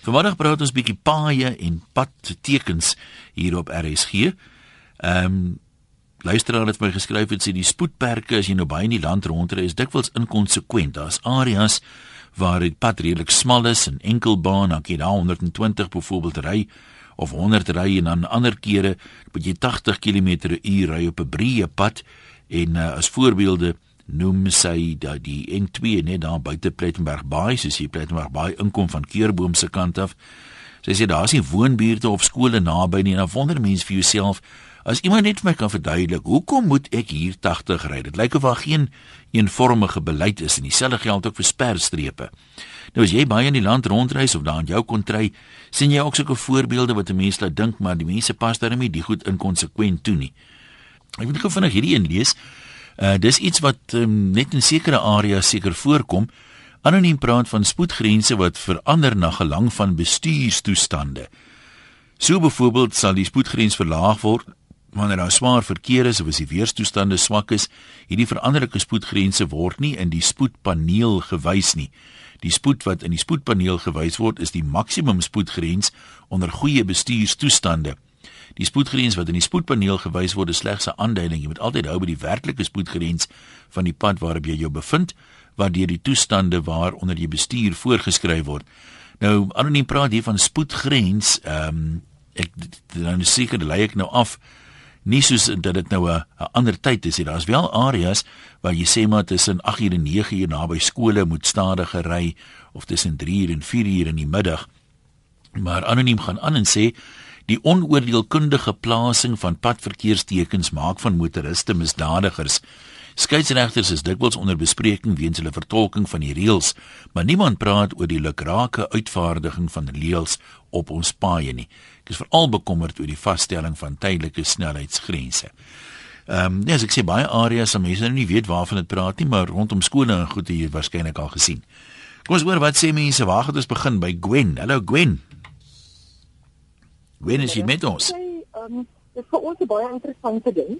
Vanmiddag praat ons bietjie paaie en padtekens hier op RSG. Ehm um, luisteraar het my geskryf het sê die spoedperke as jy nou baie in die land rondry is dikwels inkonsekwent. Daar's areas waar die pad redelik smal is en enkelbaan, dan kan jy daar 120 byvoorbeeld ry of 100 ry en dan ander kere moet jy 80 km/h ry op 'n breë pad en uh, as voorbeelde noem sy dat die N2 net daar buite Plettenberg Baai, soos jy Plettenberg Baai inkom van Keurboom se kant af. Sy sê daar's nie woonbuurte of skole naby nie en dan wonder mense vir jouself as iemand net vir my kan verduidelik, hoekom moet ek hier 80 ry? Dit lyk of daar geen eenvormige beleid is en dieselfde geld ook vir sperstrepe. Nou as jy baie in die land rondreis of daar in jou kontry, sien jy ook sulke voorbeelde wat 'n mens laat dink maar die mense pas daarmee die goed inkonsekwent toe nie. Ek moet gou vinnig hierdie een lees. Uh dis iets wat um, net in sekere areas seker voorkom. Anoniem praat van spoedgrense wat verander na gelang van bestuurstoestande. So byvoorbeeld sal die spoedgrens verlaag word wanneer daar swaar verkeer is of as die weerstoestande swak is. Hierdie veranderlike spoedgrense word nie in die spoedpaneel gewys nie. Die spoed wat in die spoedpaneel gewys word is die maksimum spoedgrens onder goeie bestuurstoestande. Die spoedgrens wat in die spoedpaneel gewys word is slegs 'n aanduiding. Jy moet altyd hou by die werklike spoedgrens van die pad waarop jy jou bevind, wat deur die toestande waaronder jy bestuur voorgeskryf word. Nou anoniem praat hier van spoedgrens. Ehm um, ek dan seker lei ek nou af nie soos dat dit nou 'n ander tyd is nie. Daar's wel areas waar jy sê maar tussen 8 uur en 9 uur naby skole moet stadiger ry of tussen 3 uur en 4 uur in die middag. Maar anoniem gaan aan en sê Die onoordeelkundige plasing van padverkeerstekens maak van motoriste misdadigers. Skeieregters is dikwels onder bespreking weens hulle vertolking van die reëls, maar niemand praat oor die lukrake uitvaardiging van reëls op ons paaie nie. Ek is veral bekommerd oor die vasstelling van tydelike snelheidsgrense. Ehm um, ja, ek sê baie areas waar mense nou nie weet waarvan dit praat nie, maar rondom skole en goed hier waarskynlik al gesien. Kom ons hoor wat sê mense. Waar gaan ons begin by Gwen? Hallo Gwen. Wen is jy met ons? Ehm um, dit is vir ons 'n baie interessante ding.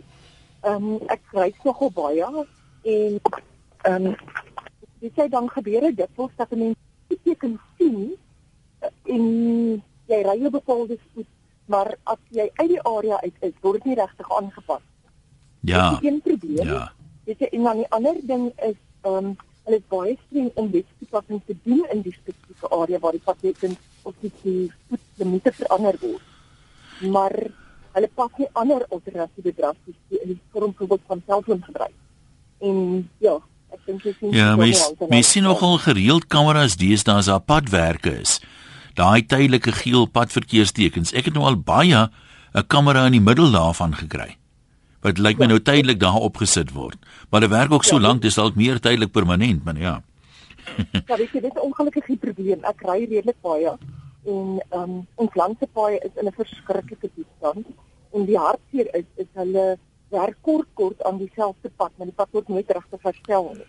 Ehm um, ek reis nogal baie en ehm um, dit sê dan gebeur dit dikwels dat mense teken sien in eh, jy ry op bepaalde spoed, maar as jy uit die area uit is, word dit nie regtig aangepas. Ja. Dit is 'n probleem. Ja. Dit is en dan die ander ding is ehm um, hulle is baie streng om wetstoepassing te doen in die spesifieke area waar die pasiënt of die spoedlimite verander word maar hulle pas nie ander alternatiewe drasties in die vorm byvoorbeeld van selfoongebruik. En ja, ek dink jy sien Ja, mens mens sien nogal gereeld kameras deesdae as daar padwerke is. Daai tydelike geel padverkeerstekens. Ek het nou al baie 'n kamera in die middel daarvan gekry. Wat lyk my ja, nou tydelik daar opgesit word. Maar dit werk ook so ja, lank, dis dalk meer tydelik permanent, maar ja. ja, weet jy, dit is ongelukkig 'n probleem. Ek ry redelik baie en ehm um, ons landsepaai is in 'n verskriklike toestand en die hartseer is is hulle werk kort kort aan dieselfde pad maar die pad word nooit regtig herstel nie.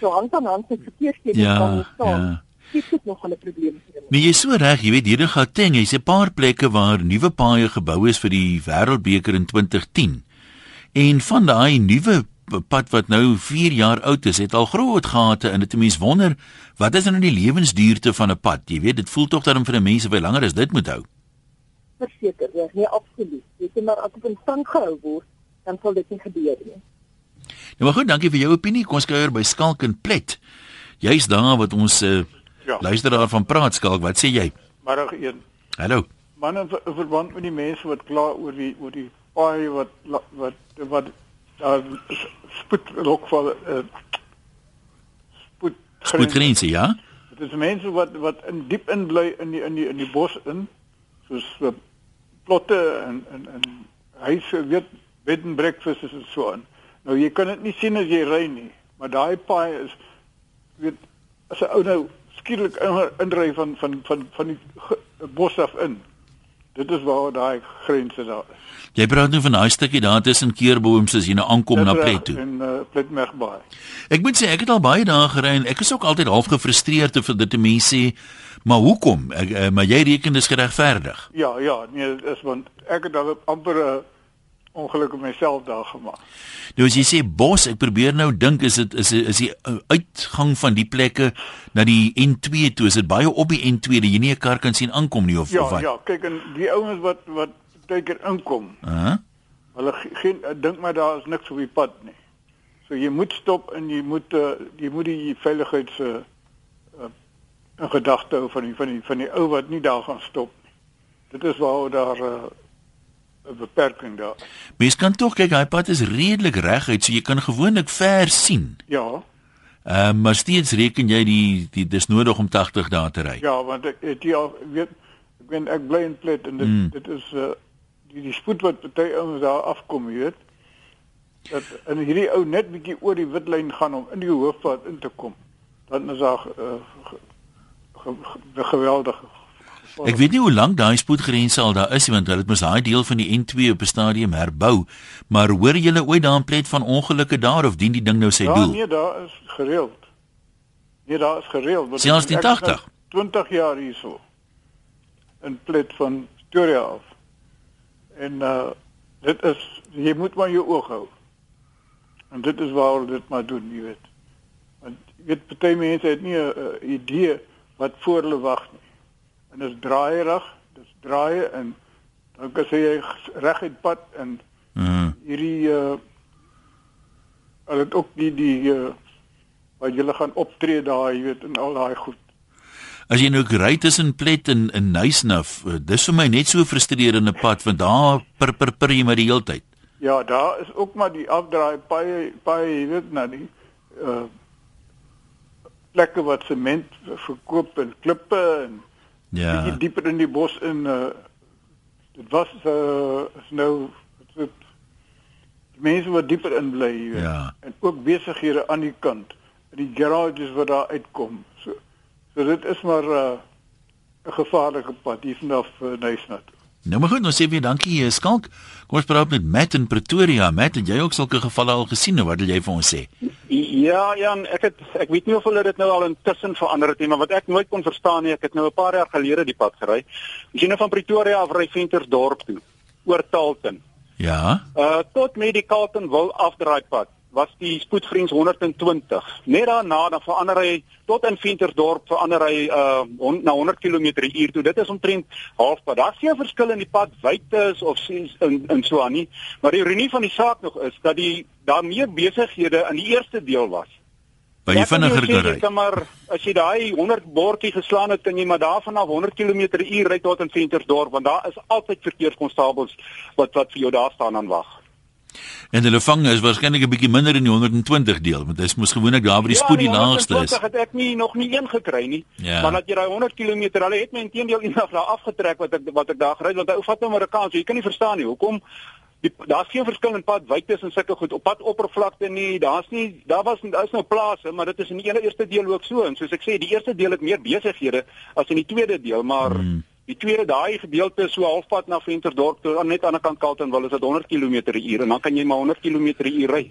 So hand aan hand met verkeersstelsels ja, kan staan. Ja. Dit is nog 'n probleem vir hulle. Nee, jy is so reg, jy weet hier in Gauteng, jy's 'n paar plekke waar nuwe paaie gebou is vir die Wêreldbeker in 2010. En van daai nuwe pad wat nou 4 jaar oud is, het al groot gate in dit. Mense wonder, wat is nou die lewensduurte van 'n pad? Jy weet, dit voel tog dat vir 'n mens baie langer as dit moet hou. Verseker, ja, nee, absoluut. Jy sê maar as dit in stand gehou word, dan sal dit nie gebeur nie. Nou maar goed, dankie vir jou opinie. Kom ons kuier by Skalk en Plet. Jy's daar wat ons uh, ja. luisteraar van praat Skalk, wat sê jy? Middag 1. Hallo. Man in verband met die mense wat kla oor die oor die paai wat wat wat daar spoed ook vir uh, spoed spoedgrense ja? Dit is mense wat wat in diep in bly in die in die in die bos in soos uh, plotte en en en huise weet bed and breakfast is so aan. Nou jy kan dit nie sien as jy ry nie maar daai paai is weet as 'n ou nou skielik inry van van van van die bos af in dit is waar daai grense daar is Jy praat nou van daai stukkie daar tussen Keerbooms as jy nou aankom na Plet toe. In uh, Pletmergbaai. Ek moet sê ek het al baie dae gery en ek is ook altyd half gefrustreerd te vir dit te mense maar hoekom? Ek, uh, maar jy reken dis geregverdig. Ja, ja, nee, dis want ek het daar amper 'n uh, ongeluk op myself daar gemaak. Nou as jy sê bos, ek probeer nou dink is dit is is die uh, uitgang van die plekke na die N2 toe, is dit baie op die N2 dat jy nie 'n kar kan sien aankom nie of Ja, of wat? ja, kyk en die ouens wat wat baie keer inkom, Uh -huh. hulle ge- geen ek dink maar daar is niks op die pad nie. So jy moet stop en jy moet uh, jy moet die veiligheids uh, uh, in gedagte hou van die van die van die ou wat nie daar gaan stop nie. Dit is waar daar uh, 'n beperking daar. Mens kan tog kyk, hy pad is redelik reguit, so jy kan gewoonlik ver sien. Ja, Ehm uh, maar steeds reken jy die die dis nodig om 80 dae te ry. ja, want ek het hier al weet ek ben ek bly in Plet en dit Mm. mm. dit is uh, die die spoed wat party ouens daar afkom, jy weet. Dat en hierdie ou net bietjie oor die witlyn gaan om in die hoofpad in te kom. Dan is daar uh, ge, ge, ge, geweldig. Ek weet nie hoe lank daai spoedgrense al daar is want hulle het mos daai deel van die N2 op 'n stadium herbou. Maar hoor julle ooit daar in Plet van ongelukke daar of dien die ding nou sy Ja, doel? nee, daar is gereeld. Nee, daar is gereeld. Selfs ek- die ek is 80? nou 20 jaar hierso. In Plet van Pretoria af. En uh dit is jy moet maar jou oog hou. En dit is waar dit maar doen, jy weet. Want jy weet party mense het nie 'n uh, idee wat voor hulle wag nie. En dit is draaierig, dit is draaie en dan kan jy reguit pad en Uh, hierdie uh hulle het ook die die uh wat julle gaan optree daar, jy weet, en al daai goed. As jy nou ry tussen Plet en in Nysnaf, uh, dis vir my net so frustrerende pad want daar per per per jy maar die hele tyd. Ja, daar is ook maar die afdraai baie baie jy weet na die uh plekke wat sement verkoop en klippe en Ja. bietjie dieper in die bos in uh dit was uh is nou wat dit die mense wat dieper in bly jy weet. Ja. en ook besighede aan die kant die garages wat daar uitkom so dit is maar uh 'n gevaarlike pad hier vanaf uh, Nysnat Nou maar goed, nou sê weer dankie hier skalk. Kom ons praat met Matt in Pretoria. Matt, het jy ook sulke gevalle al gesien of wat wil jy vir ons sê? Ja, Jan, ek het ek weet nie of hulle dit nou al intussen verander het nie, maar wat ek nooit kon verstaan nie, ek het nou 'n paar jaar gelede die pad gery. As jy nou van Pretoria af ry Ventersdorp toe, oor Taalton. Ja. Uh tot met die Carltonville afdraaipad was die spoedgrens 120. Net daarna dan verander hy tot in Ventersdorp verander hy uh on, na 100 km/h toe. Dit is omtrent halfpad. Daar's geen verskil in die pad wydte is of sies in in so aan nie, maar die ironie van die saak nog is dat die daar meer besighede in die eerste deel was. Kan vinniger kan jy kan maar as jy daai 100 bordjie geslaan het, kan jy maar daarvan af 100 km/h ry tot in Ventersdorp want daar is altyd verkeerskonstabels wat wat vir jou daar staan en wag. En hulle vang is waarskynlik 'n bietjie minder in die 120 deel, want dit is mos gewoonlik daar waar die spoed die laagste is. Ja, het ek nie nog nie een gekry nie. Ja. Maar dat jy daai 100 km, hulle het my intedeel eendag daar afgetrek wat ek wat ek daar gery het want hy vat nou maar 'n kans. Jy kan nie verstaan nie hoekom daar's geen verskil in pad wydtes en sulke goed op pad oppervlakte nie. Daar's nie daar was daar's nou plase, maar dit is in die ene eerste deel ook so en soos ek sê, die eerste deel het meer besighede as in die tweede deel, maar Hmm. Die tweede daai gedeelte so halfpad na Ventersdorp toe aan net aan die ander kant Kaltenwil is dit 100 km/h en dan kan jy maar 100 km/h ry.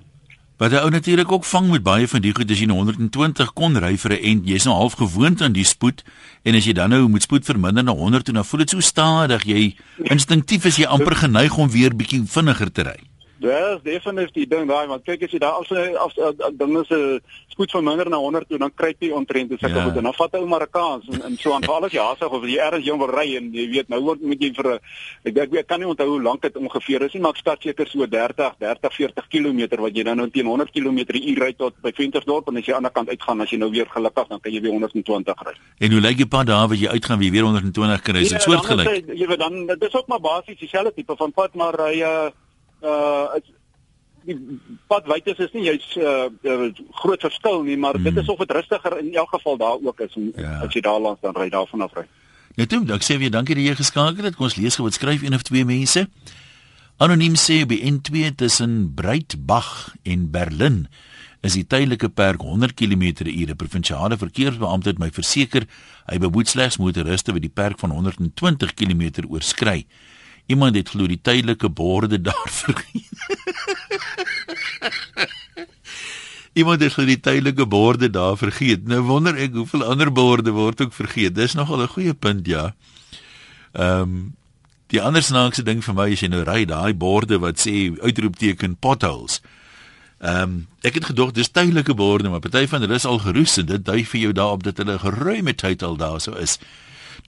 Wat hy ou natuurlik ook vang met baie van die goed as jy nou 120 kon ry vir 'n end, jy's nou half gewoond aan die spoed en as jy dan nou moet spoed verminder na 100 toe, dan voel dit so stadig. Jy instinktief is jy amper geneig om weer bietjie vinniger te ry. Dis definitief die ding daai want kyk as jy daar as as dan is 'n spoed van minder na 100 toe dan kry jy ontrent sulke Ja. goed en dan vat hy maar 'n kans en, en so aan veral as jy haastig of jy ergens jong wil ry en jy weet nou word moet jy vir 'n ek ek, ek kan nie onthou hoe lank dit ongeveer is nie maar ek start seker so 30 30 40 km wat jy dan nou teen 100 km/h ry tot by Ventersdorp en as jy aan die ander kant uitgaan as jy nou weer gelukkig dan kan jy weer 120 ry. En hoe lyk die pad daar wat jy uitgaan weer 120 kan ry? Is dit dan soortgelyk? is hy- Jy weet dan dit is ook maar basies dieselfde tipe van pad maar hy uh uh is- die pad wydtes is nie jy's uh, uh groot verskil nie maar dit is of dit rustiger in elk geval daar ook is en, Ja. as jy daar langs dan ry daarvan af ry. Nou toe, ek sê weer dankie dat jy geskakel het. Kom ons lees gou wat skryf een of twee mense. Anoniem sê by N2 tussen Breitbach en Berlin is die tydelike perk 100 km/h. Provinsiale verkeersbeampte het my verseker hy behoed slegs motoriste wat die perk van 120 km oorskry. Iemand het glo die tydelike borde daar vergeet. Iemand het glo die tydelike borde daar vergeet. Nou wonder ek hoeveel ander borde word ook vergeet. Dis nogal 'n goeie punt, ja. Ehm um, Die ander snaakse ding vir my is jy nou ry daai borde wat sê uitroepteken potholes. Ehm um, ek het gedog dis tydelike borde, maar party van hulle is al geroes en dit dui vir jou daarop dat hulle geruime tyd al daar sou is.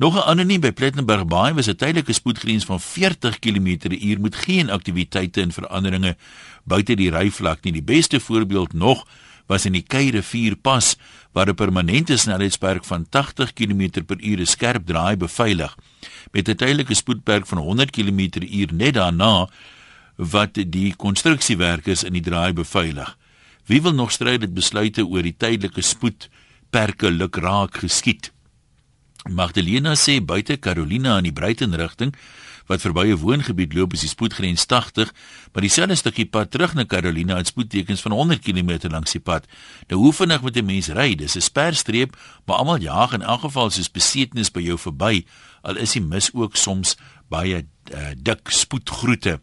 Nog 'n anoniem by Plettenberg Baai was 'n tydelike spoedgrens van 40 km/h met geen aktiwiteite en veranderinge buite die ryvlak nie. Die beste voorbeeld nog was in die Keyrivier pas waar 'n permanente snelheidsperk van 80 km/h skerp draai beveilig met 'n tydelike spoedperk van 100 km/h net daarna wat die konstruksiewerkers in die draai beveilig. Wie wil nog stry dit besluite oor die tydelike spoedperke lukraak geskied? Magdalena sê buite Carolina in die Breiten rigting wat verby 'n woongebied loop is die spoedgrens 80, maar dieselfde stukkie pad terug na Carolina het spoedtekens van 100 km langs die pad. Nou hoe vinnig moet 'n mens ry? Dis 'n sperstreep, maar almal jaag in elk geval soos besetenis by jou verby, al is die mis ook soms baie uh, dik spoedgroete,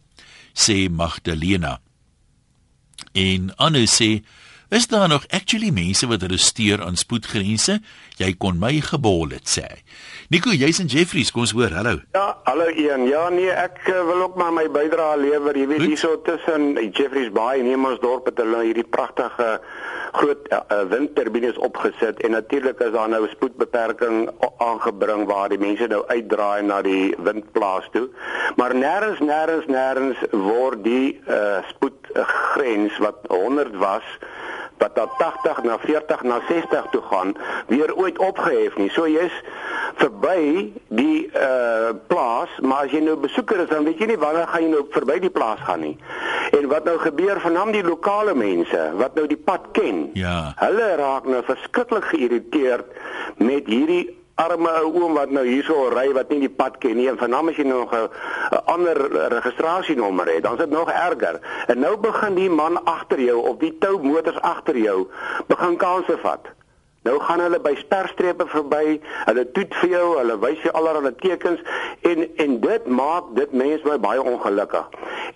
sê Magdalena. En Anne sê Is daar nog actually mense wat resteer aan spoedgrense? Jy kon my gebol het sê. Nico, jy's in Jeffreys, kom ons hoor. Hallo. Ja, hallo Ian. Ja, nee, ek uh, wil ook maar my bydrae lewer. Jy weet hierso tussen Jeffreys Bay en Nemersdorp het hulle hierdie pragtige groot uh, windturbines opgesit en natuurlik is daar nou spoedbeperking aangebring waar die mense nou uitdraai na die windplaas toe. Maar nêrens nêrens nêrens word die uh, spoedgrens wat 100 was wat dan 80 na 40 na 60 toe gaan weer ooit opgehef nie. So jy's verby die uh plaas, maar as jy nou besoeker is dan weet jy nie wanneer gaan jy nou verby die plaas gaan nie. En wat nou gebeur vanaand die lokale mense wat nou die pad ken. Ja. Hulle raak nou verskriklik geïrriteerd met hierdie arme ou oom wat nou hierso ry wat nie die pad ken nie en vanaand as jy nog 'n ander registrasienommer het, dan is dit nog erger. En nou begin die man agter jou of die tou motors agter jou begin kanse vat. Nou gaan hulle by sperstrepe verby, hulle toet vir jou, hulle wys jou allerlei tekens en en dit maak dit mense my baie ongelukkig.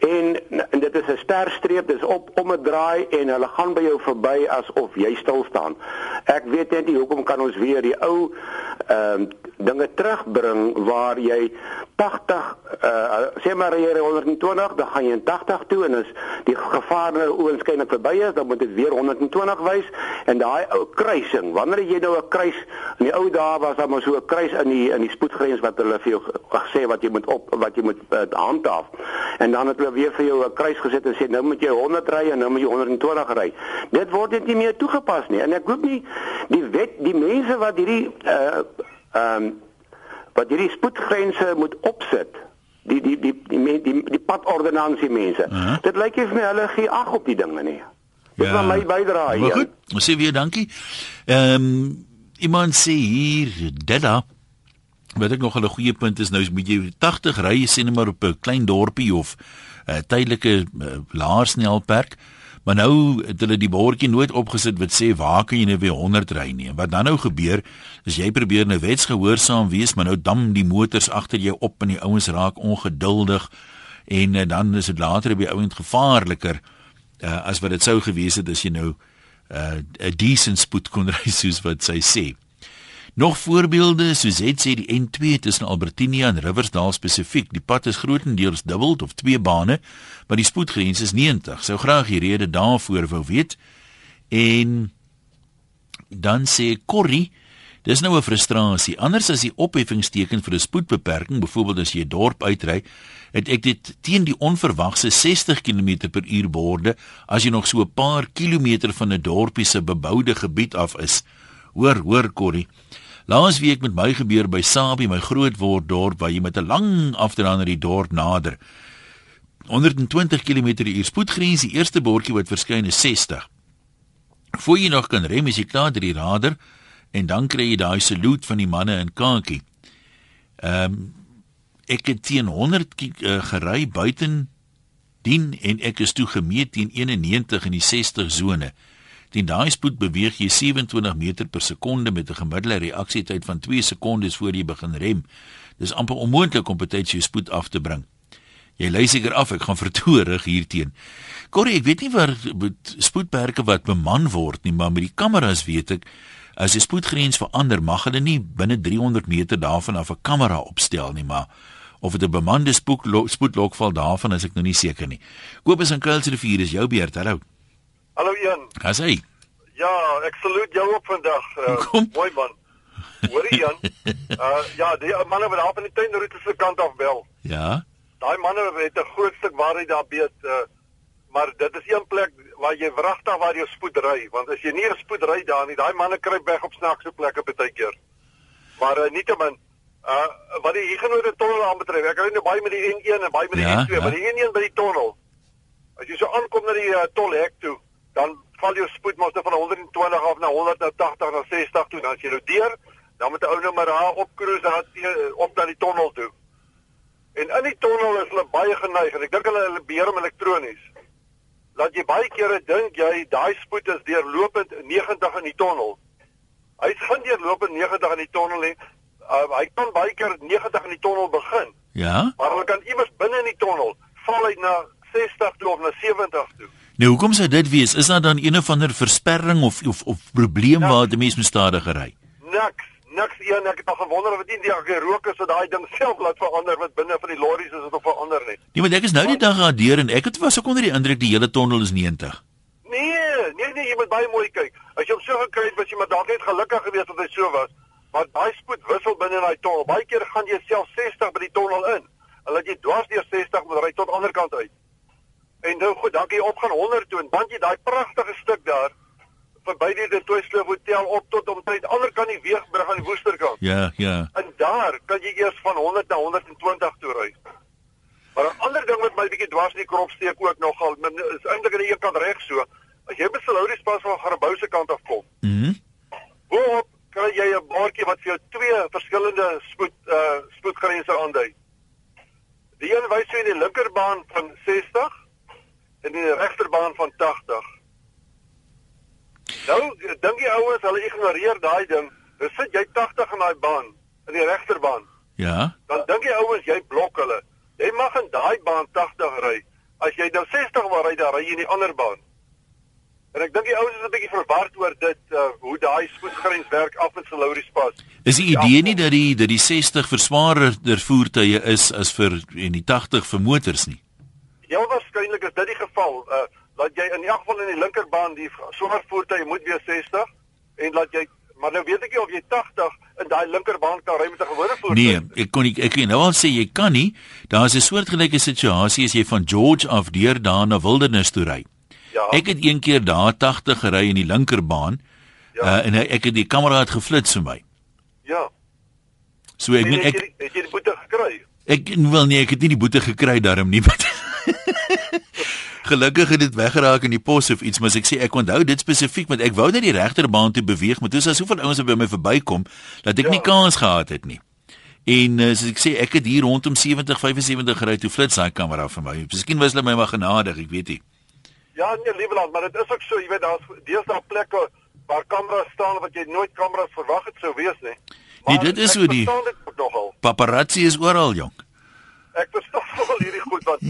En, en dit is 'n sterstreep, dis op om 'n draai en hulle gaan by jou verby asof jy stil staan. Ek weet net nie hoekom kan ons weer die ou ehm uh, dinge terugbring waar jy 80 uh, sê maar jy 120 dan gaan jy 80 toe en as die gevaar nou oënskynlik verby is dan moet dit weer 120 wys en daai ou kruising wanneer jy nou 'n kruis in die ou dae was daar maar so 'n kruis in die in die spoedgrens wat hulle vir jou gesê wat jy moet op wat jy moet uh, handhaaf. En dan het hulle weer vir jou 'n kruis gesit en sê nou moet jy 100 ry en nou moet jy 120 ry. Dit word net nie meer toegepas nie. En ek glo nie die wet die mense wat hierdie uh ehm um, wat hierdie spoedgrense moet opsit die die die die die, die, die padordonnansie mense uh -huh. dit lyk vir my hulle gee ag op die dinge nie dis ja. my bydrae hier goed ons sê weer dankie ehm um, iemand sê hier dada wat ek nog 'n goeie punt is nou is moet jy 80 ry sien maar op 'n klein dorpie of 'n uh, tydelike uh, laarsnelperk Maar nou het hulle die bordjie nooit opgesit wat sê waar kan jy nou weer 100 ry nie. Wat dan nou gebeur is jy probeer nou wetsgehoorsaam wees, maar nou dam die motors agter jou op en die ouens raak ongeduldig en uh, dan is dit later by ouend gevaarliker uh, as wat dit sou gewees het as jy nou eh, 'n uh, decent spoed kon ry soos wat sy sê. Nog voorbeelde, soos het sê die N2 tussen Albertinia en Riversdale spesifiek, die pad is grootendeels dubbel of twee bane, maar die spoedgrens is 90. Sou graag die rede daarvoor wou weet. En dan sê Corrie, dis nou 'n frustrasie. Anders as die opheffingsteken vir 'n spoedbeperking, byvoorbeeld as jy 'n dorp uitry, het ek dit teen die onverwagse 60 km/h borde as jy nog so 'n paar kilometer van 'n dorpie se beboude gebied af is. Hoor, hoor Corrie. Laasweek met my gebeur by Sabie, my grootword dorp waar jy met 'n lang afdraand na die dorp nader. 120 km/h spoedgrens, die eerste bordjie wat verskyn is 60. Voor jy nog kan rem, is jy klaar deur die radar en dan kry jy daai salute van die manne in kakie. Ehm um, ek het teen 100 uh, gery buiten dien en ek is toe gemeet teen 91 in die 60 sone. Teen daai spoed beweeg jy 27 meter per sekonde met 'n gemiddelde reaksietyd van 2 sekondes voor jy begin rem. Dis amper onmoontlik om betyds jou spoed af te bring. Jy lei seker af ek gaan vertoorig hierteen. Corrie, ek weet nie waar spoedperke wat beman word nie, maar met die kameras weet ek as die spoedgrens verander, mag hulle nie binne 300 meter daarvan af 'n kamera opstel nie, maar of dit 'n bemande spoedlok spoedlokval daarvan is ek nou nie seker nie. Kobus en Kuilsrivier is jou beurt. Hallo. Hallo Jan. Haai. Hey. Ja, ek saluut jou op vandag. Uh, mooi man. Hoorie Jan. Uh ja, die manne wat daar van die tuinroete se kant af bel. Ja. Daai manne het 'n groot stuk waarheid daar beet. Uh maar dit is een plek waar jy wragtig waar jy spoed ry, want as jy nie 'n spoed ry daar nie, daai manne kry weg op snaakse plekke baie keer. Maar uh, nietemin uh wat die Huguenot tunnel aanbetref, ek ry nou baie met die N1 en baie met die Ja, N2, ja. maar die N1 by die tunnel. As jy so aankom na die uh, tolhek toe, dan val jou spoed mos nou van 120 af na 180 na 60 toe, dan as jy nou deur, dan moet 'n ou nou maar daar op cruise daar op na die tunnel toe. En in die tunnel is hulle baie geneig en ek dink hulle hulle beheer hom elektronies. Laat jy baie kere dink jy daai spoed is deurlopend 90 in die tunnel. Hy's geen deurlopend 90 in die tunnel nie. Uh, hy kan baie keer 90 in die tunnel begin, Ja. maar hulle kan iewers binne in die tunnel val hy na 60 toe of na 70 toe. Nou hoekom sou dit wees? Is daar dan een of ander versperring of of of probleem Ja. waar die mens moet stadiger ry? Niks, niks een ek het al gewonder of dit nie die is wat daai ding self laat verander wat binne van die lorries is of verander nie. Nee, want ek is nou die dag daar deur en ek het was ook onder die indruk die hele tonnel is 90. Nee, nee nee, jy moet baie mooi kyk. As jy hom so gekry het, was jy maar dalk net gelukkig geweest dat hy so was. Maar daai spoed wissel binne in daai tonnel. Baie keer gaan jy self 60 by die tonnel in. En laat jy dwars deur 60 moet ry tot aan die ander kant uit. En nou goed, dan kan jy opgaan 100 toe en dan jy daai pragtige stuk daar verby die De Toysloof Hotel op tot omtrent ander kant die weegbrug aan die Woesterkant. Ja, ja. En daar kan jy eers van 100 na 120 toe ry. Maar 'n ander ding wat my bietjie dwars in die krop steek ook nogal, is eintlik aan die een kant reg so. As jy by Salaris pas van Garabou se kant af kom, Mhm. boop kry jy 'n bordjie wat vir jou twee verskillende spoed uh spoedgrense aandui. Die een wys jou in die linkerbaan van 60 en in die regterbaan van 80. Nou, dink die ouens hulle ignoreer daai ding. Dan sit jy 80 in daai baan, in die regterbaan. Ja. Dan dink die ouens jy blok hulle. Jy mag in daai baan 80 ry. As jy dan 60 wil ry, dan ry jy in die ander baan. En ek dink die ouens is 'n bietjie verward oor dit uh, hoe daai spoedgrens werk af in Salaris pas. Is die idee nie dat die dat die 60 vir swaarder voertuie is as vir en die 80 vir motors nie? Heel waarskynlik is dit die geval. Uh dat jy in elk geval in die linkerbaan die swaar voertuie moet wees 60 en dat jy maar nou weet ek nie of jy 80 in daai linkerbaan kan ry met 'n gewone voertuig. Nee, ek kon nie, ek kan nou al sê jy kan nie. Daar's 'n soortgelyke situasie as jy van George af deur daar na Wildernis toe ry. Ja. Ek het een keer daar 80 gery in die linkerbaan. Ja. Uh, en ek het die kameraad geflits vir my. ja. So ek En meen het ek jy het jy die boete gekry? ek wil nie ek het nie die boete gekry daarom nie. maar- Gelukkig het dit weggeraak in die pos of iets, maar as ek sê ek onthou dit spesifiek want ek wou net die regterbaan toe beweeg, maar toe is daar soveel ouens wat by my verbykom dat ek Ja. nie kans gehad het nie. En uh, soos ek sê, ek het hier rondom 70 75 gery toe flits daai kamera vir my. Miskien was hulle my maar genadig, ek weet nie. Ja, nee, lieweland, maar dit is ook so, jy weet daar's deesdae plekke waar kameras staan wat jy nooit kameras verwag het sou wees nie. Nee, dit is hoe die-. Paparazzi is oral, jong. Ek verstaan wel hierdie goed wat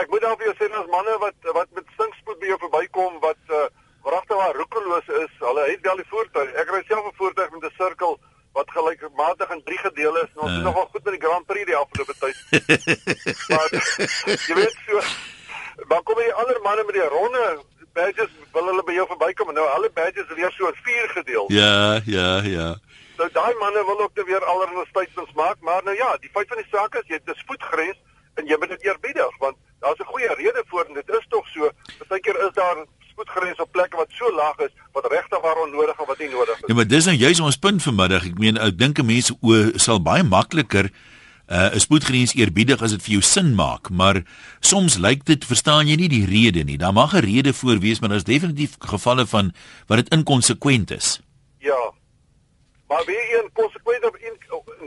ek moet dan vir jou sê as manne wat wat met stinkspoed by jou verbykom wat uh, wragtig waar roekeloos is, hulle het wel die voertuig. Ek ry self 'n voertuig met 'n sirkel wat gelykmatig in drie gedele is en ons Uh. doen nogal goed met die Grand Prix die afgelope tyd. maar jy weet so maar kom die ander manne met die ronde badges wil hulle by jou verbykom en nou hulle badges is weer so in vier gedeel. Ja, ja, ja. Nou daai manne wil ook te weer allerlei statements maak, maar nou ja, die feit van die saak is jy het 'n spoedgrens en jy moet dit eerbiedig want daar's 'n goeie rede voor en dit is tog so. Partykeer is daar spoedgrense op plekke wat so laag is wat regtig waar onnodig en wat nie nodig is. Ja, maar dis nou juis ons punt vanmiddag. Ek meen ek dink 'n mens o sal baie makliker uh, 'n spoedgrens eerbiedig as dit vir jou sin maak, maar soms lyk dit verstaan jy nie die rede nie. Daar mag 'n rede voor wees, maar daar's definitief gevalle van wat dit inkonsekwent is. Ja. Maar weer een konsekwent of een,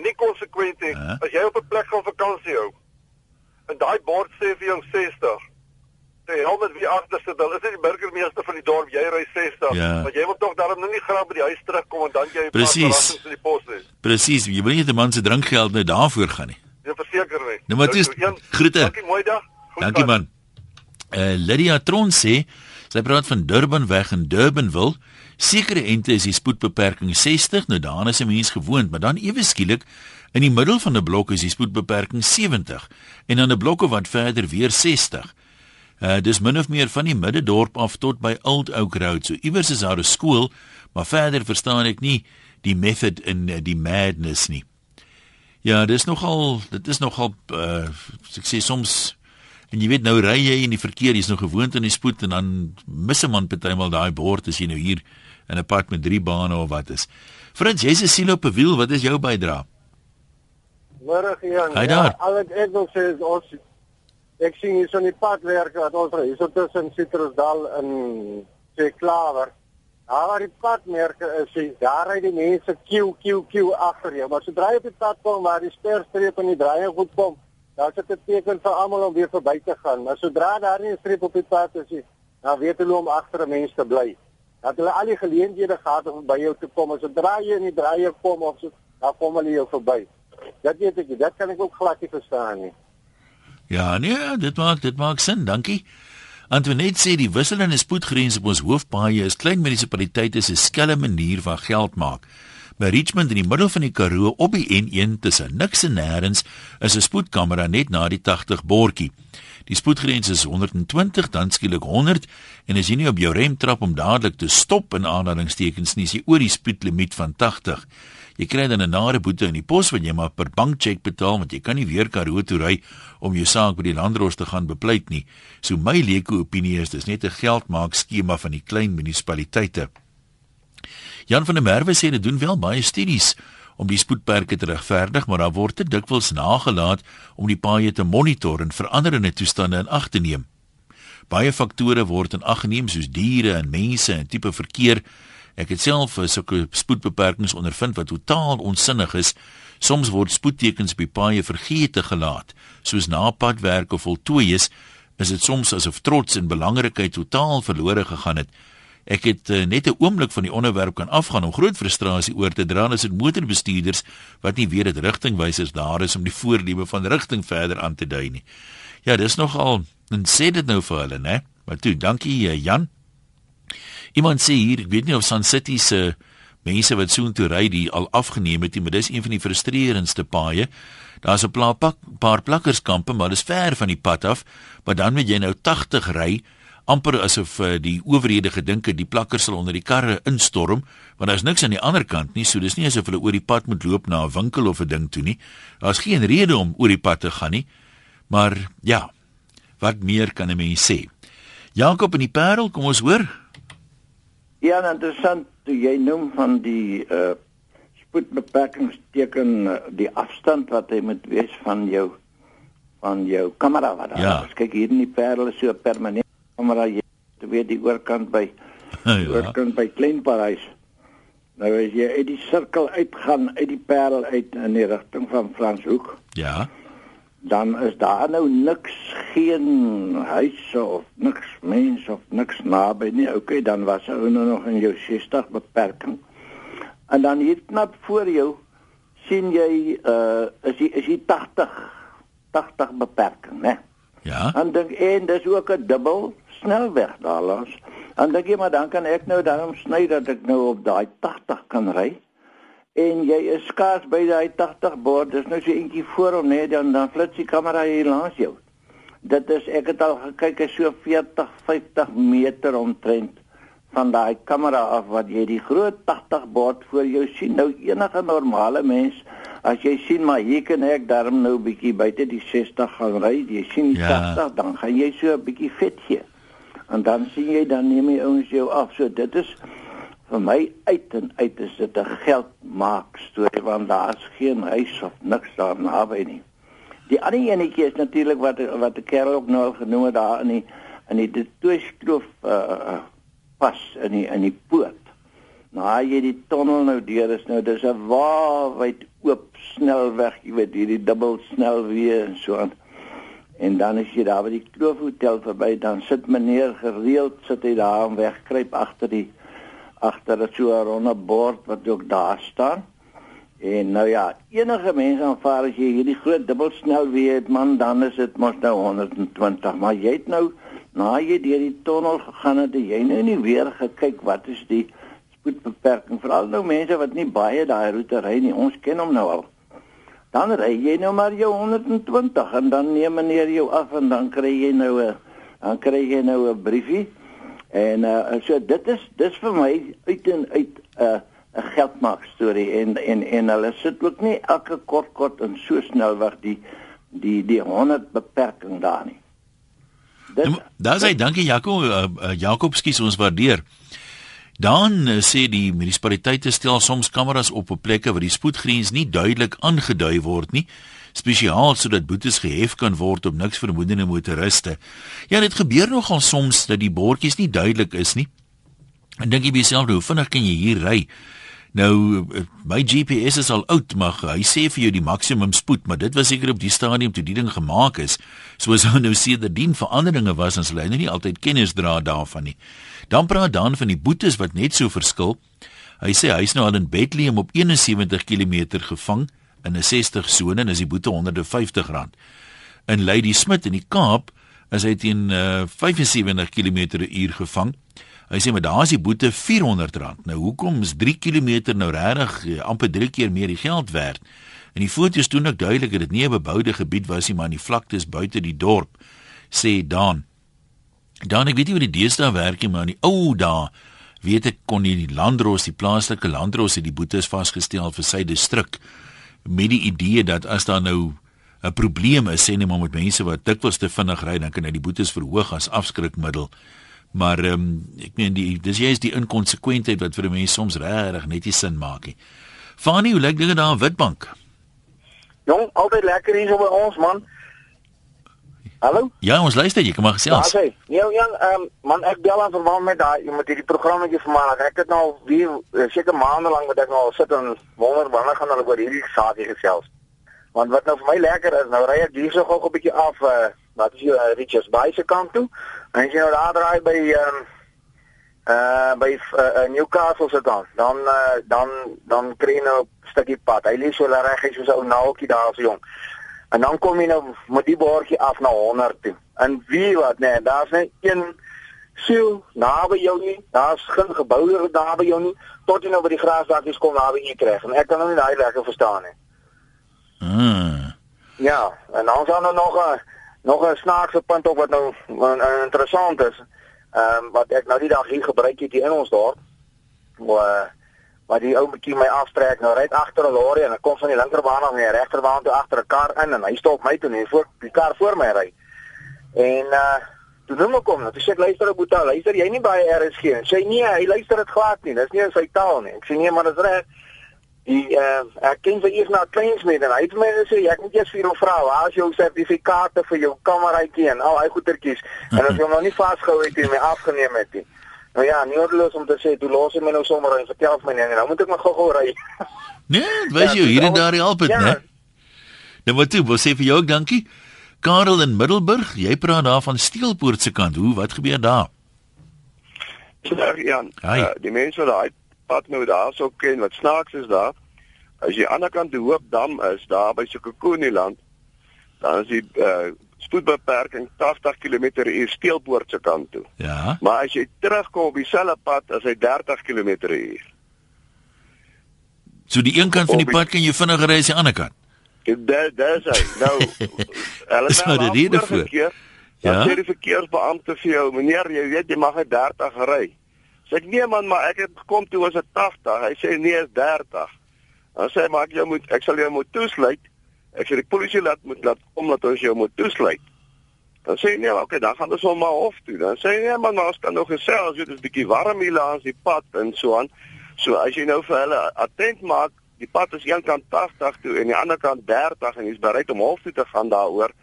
nie konsekwent nie. Ja. As jy op 'n plek gaan vakansie hou en daai bord sê vir jou 60 Jy help met wie agter sit. Hulle is nie die burgemeester van die dorp. Jy ry 60. Ja. Maar jy wil tog daarom nou nie graag by die huis terugkom en dan jy paar Presies. verrassings in die pos hê. Presies, jy wil nie 'n man se drinkgeld nou daarvoor gaan nie. Jy verseker nie. Nou, maar toe is- so, een, groete. Dankie, mooi dag. Goed Dankie man. Uh Lydia Tron sê sy praat van Durban weg in Durbanville. Sekere ente is die spoedbeperking 60, nou daaraan is 'n mens gewoond, maar dan ewe skielik In die middel van 'n blok is die spoedbeperking 70 en dan 'n blokke wat verder weer 60. Uh dis min of meer van die middedorp af tot by Old Oak Road. So iewers is daar 'n skool, maar verder verstaan ek nie die method in uh, die madness nie. Ja, dis nogal dit is nogal uh ek sê soms en jy weet nou ry jy in die verkeer, jy's nou gewoond aan die spoed en dan mis 'n man partymal daai bord as jy nou hier in 'n pad met drie bane of wat is. Frans, jy's 'n siel op 'n wiel, wat is jou bydrae? Môre Jan. Hy daar. Ja, al ek wil sê is ons ek sien hier so 'n padwerk wat ons hier so tussen Citrusdal en Seklawer. Daar waar die padmerke is, sien daar ry die mense queue queue queue agter jou, maar sodra jy op die pad kom waar die sterstreep en die draaiing goed kom, dan sit dit teken vir almal om weer verby te gaan. Maar sodra daar nie 'n streep op die pad is, dan weet hulle om agter 'n mens te bly. Dat hulle al die geleenthede gehad om by jou te kom, as sodra jy in die draaiing kom of so, dan kom hulle jou verby. Dat weet ek, dit kan ek ook glad nie verstaan nie. Ja, nee, dit maak dit maak sin, dankie. Antoinette sê die wisselende spoedgrense op ons hoofpaaie is klein munisipaliteite se skelm manier van geld maak. By Richmond in die middel van die Karoo op die N1 tussen niks en nêrens is 'n spoedkamera net na die 80 bordjie. Die spoedgrens is 120, dan skielik 100 en as jy nie op jou rem trap om dadelik te stop in aanhalingstekens nie, is jy oor die spoedlimiet van 80. Jy kry dan 'n nare boete in die pos wat jy maar per bankcheck betaal want jy kan nie weer Karoo toe ry om jou saak by die landdros te gaan bepleit nie. So my leuke opinie is dis net 'n geldmaak skema van die klein munisipaliteite. Jan van der Merwe sê hulle doen wel baie studies om die spoedperke te regverdig, maar daar word te dikwels nagelaat om die paaie te monitor en veranderende toestande in ag te neem. Baie faktore word in ag geneem soos diere en mense en tipe verkeer Ek het self sulke spoedbeperkings ondervind wat totaal onsinnig is. Soms word spoedtekens die paaie vergeete gelaat, soos na padwerk of voltooi is, is dit soms asof trots en belangrikheid totaal verlore gegaan het. Ek het uh, net 'n oomblik van die onderwerp kan afgaan om groot frustrasie oor te dra as dit motorbestuurders wat nie weet dat rigtingwysers daar is om die voorliebe van rigting verder aan te dui nie. Ja, dis nogal en sê dit nou vir hulle, né? Maar toe, dankie uh, Jan. Iemand sê hier, ek weet nie of Sun City se mense wat soontoe ry die al afgeneem het nie, maar dis een van die frustrerendste paaie. Daar's 'n pak, paar plakkerskampe, maar dis ver van die pad af, maar dan moet jy nou 80 ry amper asof uh, die owerhede gedink het die plakkers sal onder die karre instorm want daar's niks aan die ander kant nie so dis nie asof hulle oor die pad moet loop na 'n winkel of 'n ding toe nie daar's geen rede om oor die pad te gaan nie maar ja wat meer kan 'n mens sê Jakob in die Parel kom ons hoor Ja, interessant toe jy noem van die uh spoedbeperkingsteken uh, die afstand wat hy moet wees van jou van jou kamera wat daar Ja. is. Kyk hier in die Parel is so 'n kamera jy weet die oorkant by ja oorkant by Kleinparys. Nou as jy uit die sirkel uitgaan uit die Parel uit in die rigting van Franshoek, ja dan is daar nou niks geen huise of niks mense of niks naby nie. Okay, dan was ou nou nog in jou 60 beperking. En dan hier knap voor jou sien jy uh is die is die 80 80 beperking, né? ja En dink en dis ook 'n dubbel snelweg daar langs. En dink jy maar dan kan ek nou daarom sny dat ek nou op daai 80 kan ry. En jy is skaars by daai 80 bord, dis nou so eentjie voor hom net dan dan flits die kamera hier langs jou. Dit is ek het al gekyk is so 40, 50 meter omtrent van daai kamera af wat jy die groot 80 bord voor jou sien. Nou enige normale mens as jy sien maar hier kan ek darm nou bietjie buite die 60 gaan ry, jy sien die Ja. 80 dan gaan jy so 'n bietjie vet gee. En dan sien jy dan neem jy ouens jou af. So dit is vir my uit en uit is dit 'n geldmaak storie want daar's geen huis of niks daar naby nie. Die ander enetjie is natuurlik wat wat die kerel ook nou genoem het daar in die in die Detoeskloof uh pas in die in die poort. Nou jy die tonnel nou deur is nou dis 'n waarwyd oop snelweg, jy weet hierdie dubbel snelweë en so aan. En dan as jy daar by die Kloofhotel verby, dan sit meneer gereeld sit hy daar en wegkruip agter die agter 'n so 'n ronde bord wat ook daar staan. En nou ja, enige mens aanvaar as jy hierdie groot dubbelsnelweë het man, dan is dit mos nou 120, maar jy het nou na jy deur die tonnel gegaan het jy nou nie weer gekyk wat is die spoedbeperking veral nou mense wat nie baie daai roete ry nie. Ons ken hom nou al. Dan ry jy nou maar jou 120 en dan neem meneer jou af en dan kry jy nou 'n dan kry jy nou 'n briefie. En uh so dit is dis vir my uit en uit 'n uh, 'n geldmaak storie en en en hulle sit ook nie elke kort kort en so snel weg die die die 100 beperking daar nie. Dit, nou, daar sê dankie Jaco uh, uh, Jakob skies ons waardeer. Dan uh, sê die munisipaliteite stel soms kameras op op plekke waar die spoedgrens nie duidelik aangedui word nie spesiaal sodat boetes gehef kan word op niks vermoedende motoriste. Ja, dit gebeur nogal soms dat die bordjies nie duidelik is nie. En dink jy beself, hoe vinnig kan jy hier ry? Nou my GPS is al oud, maar hy sê vir jou die maksimum spoed, maar dit was seker op die stadium toe die ding gemaak is. Soos hy nou sê dat dien veranderinge was ons lei nie altyd kennis dra daarvan nie. Dan praat dan van die boetes wat net so verskil. Hy sê hy's nou al in Bethlehem op 71 km gevang in 'n 60 sone en is die boete R150. In Lady Smith in die Kaap is hy teen uh, 75 km/h gevang. Hy sê maar daar is die boete R400. Nou hoekom is 3 km nou regtig uh, amper 3 keer meer die geld werd? En die foto's doen ook duidelik dat dit nie 'n beboude gebied was nie, maar die vlaktes buite die dorp, sê Dan. Dan ek weet nie hoe die deesdae werk nie, maar in die ou dae weet ek kon die landros, die plaaslike landros het die boetes vasgestel vir sy distrik met die idee dat as daar nou 'n probleem is, sê net maar met mense wat dikwels te vinnig ry, dan kan hy die boetes verhoog as afskrikmiddel. Maar ehm um, ek meen die dis jy is die inkonsekwentheid wat vir mense soms regtig net nie sin maak nie. Fanie, hoe lyk dinge daar in Witbank? Jong, altyd lekker hier so by ons man. Hallo? Ja, ons luister, jy kan maar gesels. Ja, sê. Nee, Jan, ehm um, man, ek bel aan verband met daai met hierdie programmetjie vir maandag. Ek het nou weer eh, seker maande lank met ek nou sit en wonder wanneer gaan hulle oor hierdie saakie gesels. Want wat nou vir my lekker is, nou ry ek hier so gou 'n bietjie af uh wat is hier uh, Richards Bay se kant toe. En jy nou daar draai by ehm um, uh by uh, Newcastle se kant. Dan uh, dan dan kry jy nou 'n stukkie pad. Hy lê so reg hy soos 'n ou naaltjie daar so jong. En dan kom jy nou met die bordjie af na 100 toe. En wie wat nee, daar's net een siel naby jou nie. Daar's geen geboude naby jou nie tot jy nou by die grasdakkies kom naby jy kry. En ek kan nou nie daai lekker verstaan nie. Mm. Ja, en dan sal nou nog 'n nog 'n snaakse punt op wat nou interessant is. Ehm um, wat ek nou die dag hier gebruik het hier in ons dorp. Waar maar die ou bietjie my aftrek nou ry agter 'n lorry en ek kom van die linkerbaan af na die regterbaan toe agter 'n kar in en hy stop my toe en voor die kar voor my ry. En uh toe noem ek hom, nou sê ek luister op boetie, luister jy nie baie RSG nie. Sê nee, hy luister dit glad nie. Dis nie in sy taal nie. Ek sê nee, maar dis reg. Die uh ek ken vir eers na Kleinsmeer en hy het my gesê ek moet eers vir hom vra, waar is jou sertifikate vir jou kameraitjie en al hy goetertjies. En as jy hom nog nie vasgehou het en my afgeneem het nie. Nou ja, nie oorloos om te sê toe los jy my nou sommer en vertel vir my nee, nou moet ek maar gou-gou ry. Nee, jy ja, hier en daar help dit, ja. né? Nou wat toe, wil sê vir jou ook dankie. Karel in Middelburg, jy praat daar van Steelpoort se kant. Hoe wat gebeur daar? Ja, ja. Uh, die mense wat daai pad nou daar sou ken, wat snaaks is daar. As jy aan die ander kant die Hoopdam is, daar by Sekokoniland, dan is die uh, spoedbeperking 80 km/h steelpoort se kant toe. Ja. Maar as jy terugkom op dieselfde pad as hy 30 km/h. So die een kant van die pad kan jy vinniger ry as die ander kant. Dit dis hy. Nou hulle het nou die rede vir. Ja. Sê die verkeersbeampte vir jou, meneer, jy weet jy mag net 30 ry. Sê ek nee man, maar ek het gekom toe was dit 80. Hy sê nee, is 30. Dan sê hy maar ek jou moet ek sal jou moet toesluit. Ek sê die polisie laat moet laat kom dat ons jou moet toesluit. Dan sê hy nee, okay, dan gaan ons hom maar hof toe. Dan sê hy nee, man, maar ons kan nog gesels, dit is bietjie warm hier langs die pad en so aan. So as jy nou vir hulle attent maak, die pad is een kant 80 toe en die ander kant 30 en jy's bereid om hof toe te gaan daaroor,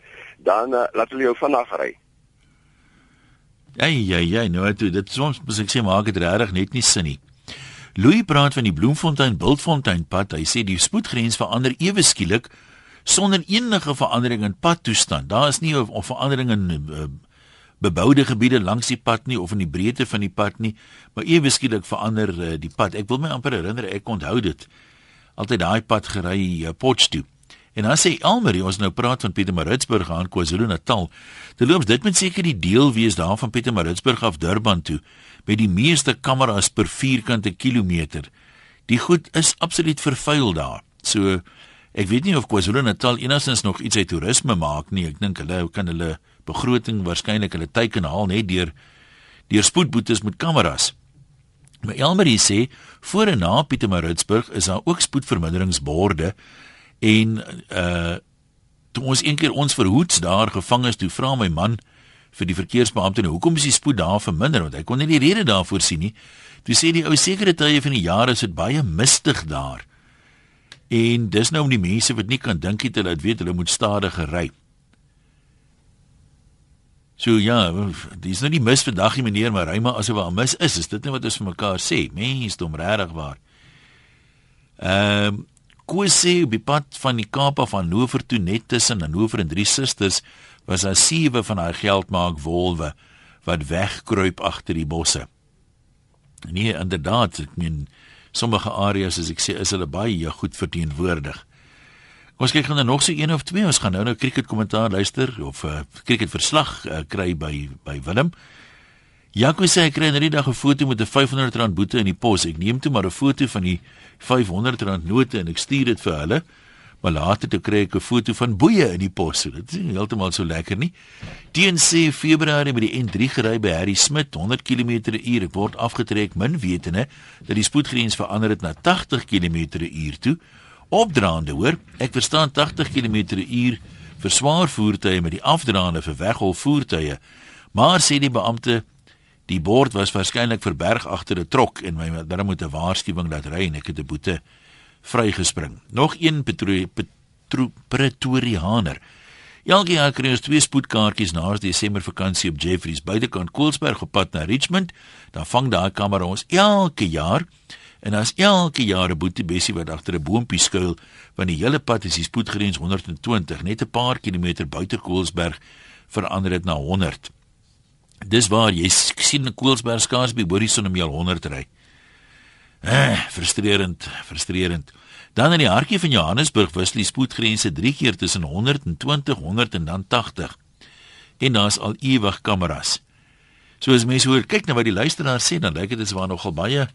dan uh, laat hulle jou vinnig ry. Ja ja ja, nou toe, dit soms moet ek sê maak dit regtig net nie sin nie. Louis praat van die Bloemfontein Bultfontein pad. Hy sê die spoedgrens verander ewe skielik sonder enige verandering in padtoestand. Daar is nie 'n verandering in uh, beboude gebiede langs die pad nie of in die breedte van die pad nie, maar ewe skielik verander uh, die pad. Ek wil my amper herinner ek onthou dit. Altyd daai pad gery uh, Potchefstroom. En dan sê Elmarie, ons nou praat van Pietermaritzburg aan KwaZulu-Natal. Dit loop dit moet seker die deel wees daar van Pietermaritzburg af Durban toe met die meeste kameras per vierkante kilometer. Die goed is absoluut vervuil daar. So Ek weet nie of KwaZulu-Natal enigstens nog iets uit toerisme maak nie. Ek dink hulle kan hulle begroting waarskynlik hulle teiken haal net deur deur spoedboetes met kameras. Maar Elmarie sê voor en na Pietermaritzburg is daar ook spoedverminderingsborde en uh toe ons een keer ons verhoeds daar gevang is, toe vra my man vir die verkeersbeampte, nou, "Hoekom is die spoed daar verminder?" want hy kon nie die rede daarvoor sien nie. Toe sê die ou sekere tye van die jaar is dit baie mistig daar. En dis nou om die mense wat nie kan dink het hulle weet hulle moet stadiger ry. So ja, dis nou nie mis vandag nie meneer, maar ry maar asof daar mis is. Is dit net wat ons vir mekaar sê? Mense, dom regtig waar. Ehm um, Kosie op die pad van die Kaap af Hannover toe net tussen Hannover en Drie Susters was daar sewe van daai geldmaak wolwe wat wegkruip agter die bosse. Nee, inderdaad, ek meen sommige areas as ek sê is hulle baie goed verteenwoordig. Ons kyk gaan nog so een of twee. Ons gaan nou nou cricket kommentaar luister of 'n uh, cricket verslag uh, kry by by Willem. Jaco sê hy kry in die dag 'n foto met 'n R500 boete in die pos. Ek neem toe maar 'n foto van die R500 note en ek stuur dit vir hulle. Maar later toe kry ek 'n foto van boeye in die pos. So dit is heeltemal so lekker nie. TNC Februarie met die N3 gery by Harry Smit 100 km/h word afgetrek min wetende dat die spoedgrens verander het na 80 km/h toe opdraande hoor ek verstaan 80 km/h vir swaar voertuie met die afdraande vir weghol voertuie maar sê die beampte die bord was waarskynlik verberg agter 'n trok en my dan moet 'n waarskuwing laat ry en ek het 'n boete vrygespring. Nog een petro, petro, pretorianer Elke jaar kry ons twee spoedkaartjies na Desember vakansie op Jeffreys buitekant Koelsberg op pad na Richmond. Dan vang daai kamera ons elke jaar. En as elke jaar 'n boetie bessie wat agter 'n boontjie skuil, want die hele pad is die spoedgrens 120, net 'n paar kilometer buite Koelsberg verander dit na 100. Dis waar jy sien 'n Koelsberg skaars by Horison om jy 100 ry. Eh, frustrerend, frustrerend. Dan in die hartjie van Johannesburg wissel die spoedgrense 3 keer tussen 120, 100 en dan 80. En daar's al ewig kameras. So as mense hoor, kyk nou wat die luisteraar sê, dan lyk dit is waar nogal baie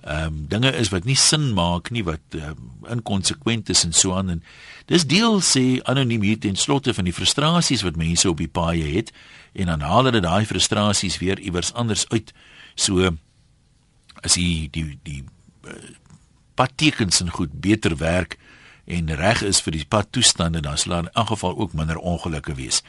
ehm um, dinge is wat nie sin maak nie wat um, inkonsekwent is en so aan en dis deel sê anoniem hier ten slotte van die frustrasies wat mense op die paaie het en dan haal hulle daai frustrasies weer iewers anders uit. So as die die die uh, padtekens en goed beter werk en reg is vir die padtoestande dan sal in elk geval ook minder ongelukke wees